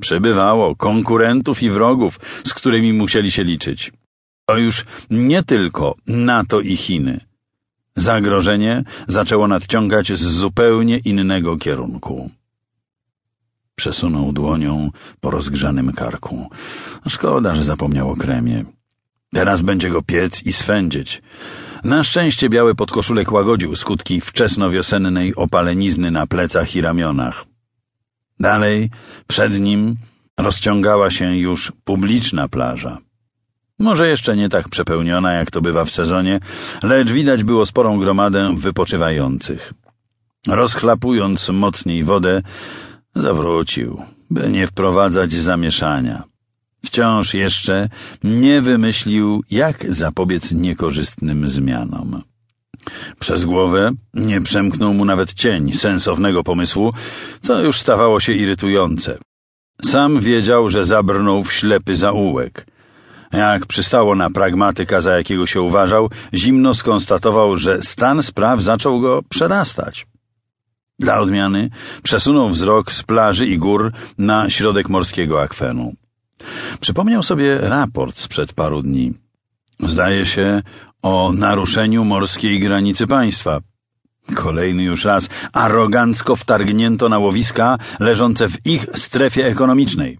Przybywało konkurentów i wrogów, z którymi musieli się liczyć. To już nie tylko NATO i Chiny. Zagrożenie zaczęło nadciągać z zupełnie innego kierunku. Przesunął dłonią po rozgrzanym karku. Szkoda, że zapomniał o kremie. Teraz będzie go piec i swędzić. Na szczęście biały podkoszulek łagodził skutki wczesnowiosennej opalenizny na plecach i ramionach. Dalej, przed nim, rozciągała się już publiczna plaża. Może jeszcze nie tak przepełniona, jak to bywa w sezonie, lecz widać było sporą gromadę wypoczywających. Rozchlapując mocniej wodę, zawrócił, by nie wprowadzać zamieszania. Wciąż jeszcze nie wymyślił, jak zapobiec niekorzystnym zmianom. Przez głowę nie przemknął mu nawet cień sensownego pomysłu, co już stawało się irytujące. Sam wiedział, że zabrnął w ślepy zaułek. Jak przystało na pragmatyka, za jakiego się uważał, zimno skonstatował, że stan spraw zaczął go przerastać. Dla odmiany przesunął wzrok z plaży i gór na środek morskiego akwenu. Przypomniał sobie raport sprzed paru dni. Zdaje się o naruszeniu morskiej granicy państwa. Kolejny już raz arogancko wtargnięto na łowiska leżące w ich strefie ekonomicznej.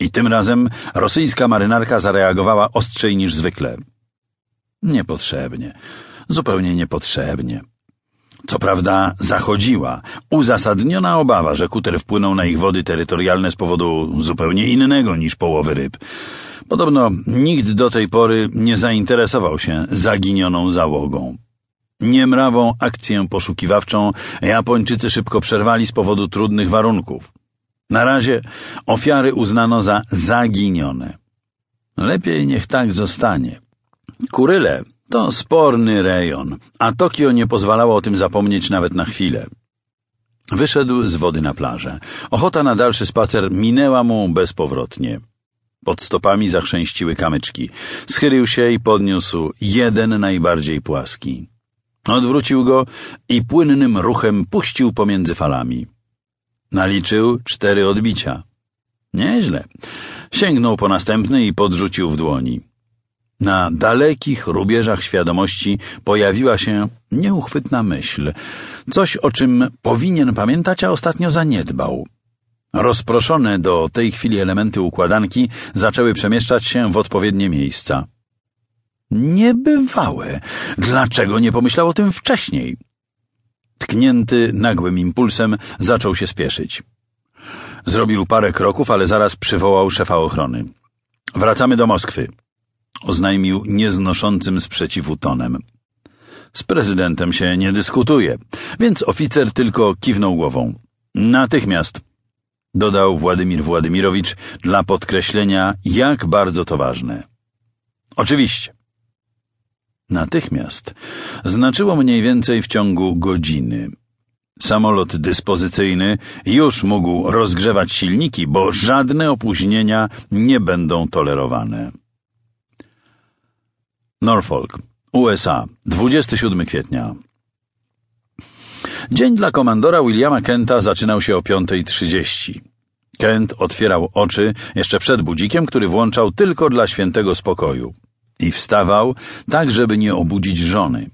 I tym razem rosyjska marynarka zareagowała ostrzej niż zwykle. Niepotrzebnie, zupełnie niepotrzebnie. Co prawda zachodziła uzasadniona obawa, że kuter wpłynął na ich wody terytorialne z powodu zupełnie innego niż połowy ryb. Podobno nikt do tej pory nie zainteresował się zaginioną załogą. Niemrawą akcję poszukiwawczą Japończycy szybko przerwali z powodu trudnych warunków. Na razie ofiary uznano za zaginione. Lepiej niech tak zostanie. Kuryle to sporny rejon, a Tokio nie pozwalało o tym zapomnieć nawet na chwilę. Wyszedł z wody na plażę. Ochota na dalszy spacer minęła mu bezpowrotnie. Pod stopami zachrzęściły kamyczki. Schylił się i podniósł jeden najbardziej płaski. Odwrócił go i płynnym ruchem puścił pomiędzy falami. Naliczył cztery odbicia. Nieźle. Sięgnął po następny i podrzucił w dłoni. Na dalekich rubieżach świadomości pojawiła się nieuchwytna myśl, coś o czym powinien pamiętać, a ostatnio zaniedbał. Rozproszone do tej chwili elementy układanki zaczęły przemieszczać się w odpowiednie miejsca. Niebywałe! Dlaczego nie pomyślał o tym wcześniej? Tknięty nagłym impulsem zaczął się spieszyć. Zrobił parę kroków, ale zaraz przywołał szefa ochrony. Wracamy do Moskwy oznajmił nieznoszącym sprzeciwu tonem. Z prezydentem się nie dyskutuje, więc oficer tylko kiwnął głową. Natychmiast, dodał Władimir Władimirowicz dla podkreślenia, jak bardzo to ważne. Oczywiście. Natychmiast znaczyło mniej więcej w ciągu godziny. Samolot dyspozycyjny już mógł rozgrzewać silniki, bo żadne opóźnienia nie będą tolerowane. Norfolk, USA, 27 kwietnia. Dzień dla komandora Williama Kenta zaczynał się o 5.30. Kent otwierał oczy jeszcze przed budzikiem, który włączał tylko dla świętego spokoju. I wstawał, tak żeby nie obudzić żony.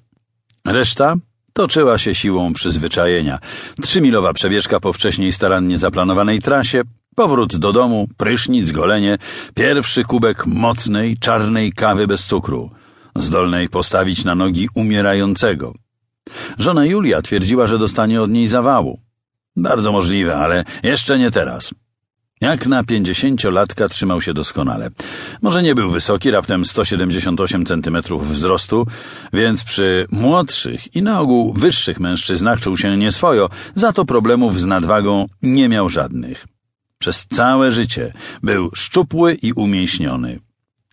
Reszta toczyła się siłą przyzwyczajenia. Trzymilowa przebieżka po wcześniej starannie zaplanowanej trasie, powrót do domu, prysznic, golenie, pierwszy kubek mocnej, czarnej kawy bez cukru – zdolnej postawić na nogi umierającego. Żona Julia twierdziła, że dostanie od niej zawału. Bardzo możliwe, ale jeszcze nie teraz. Jak na pięćdziesięciolatka trzymał się doskonale. Może nie był wysoki, raptem 178 centymetrów wzrostu, więc przy młodszych i na ogół wyższych mężczyznach czuł się nieswojo, za to problemów z nadwagą nie miał żadnych. Przez całe życie był szczupły i umięśniony.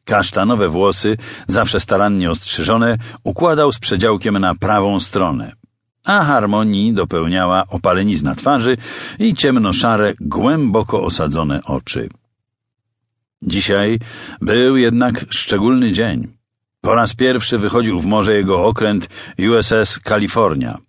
Kasztanowe włosy, zawsze starannie ostrzyżone, układał z przedziałkiem na prawą stronę, a harmonii dopełniała opalenizna twarzy i ciemnoszare, głęboko osadzone oczy. Dzisiaj był jednak szczególny dzień. Po raz pierwszy wychodził w morze jego okręt USS California –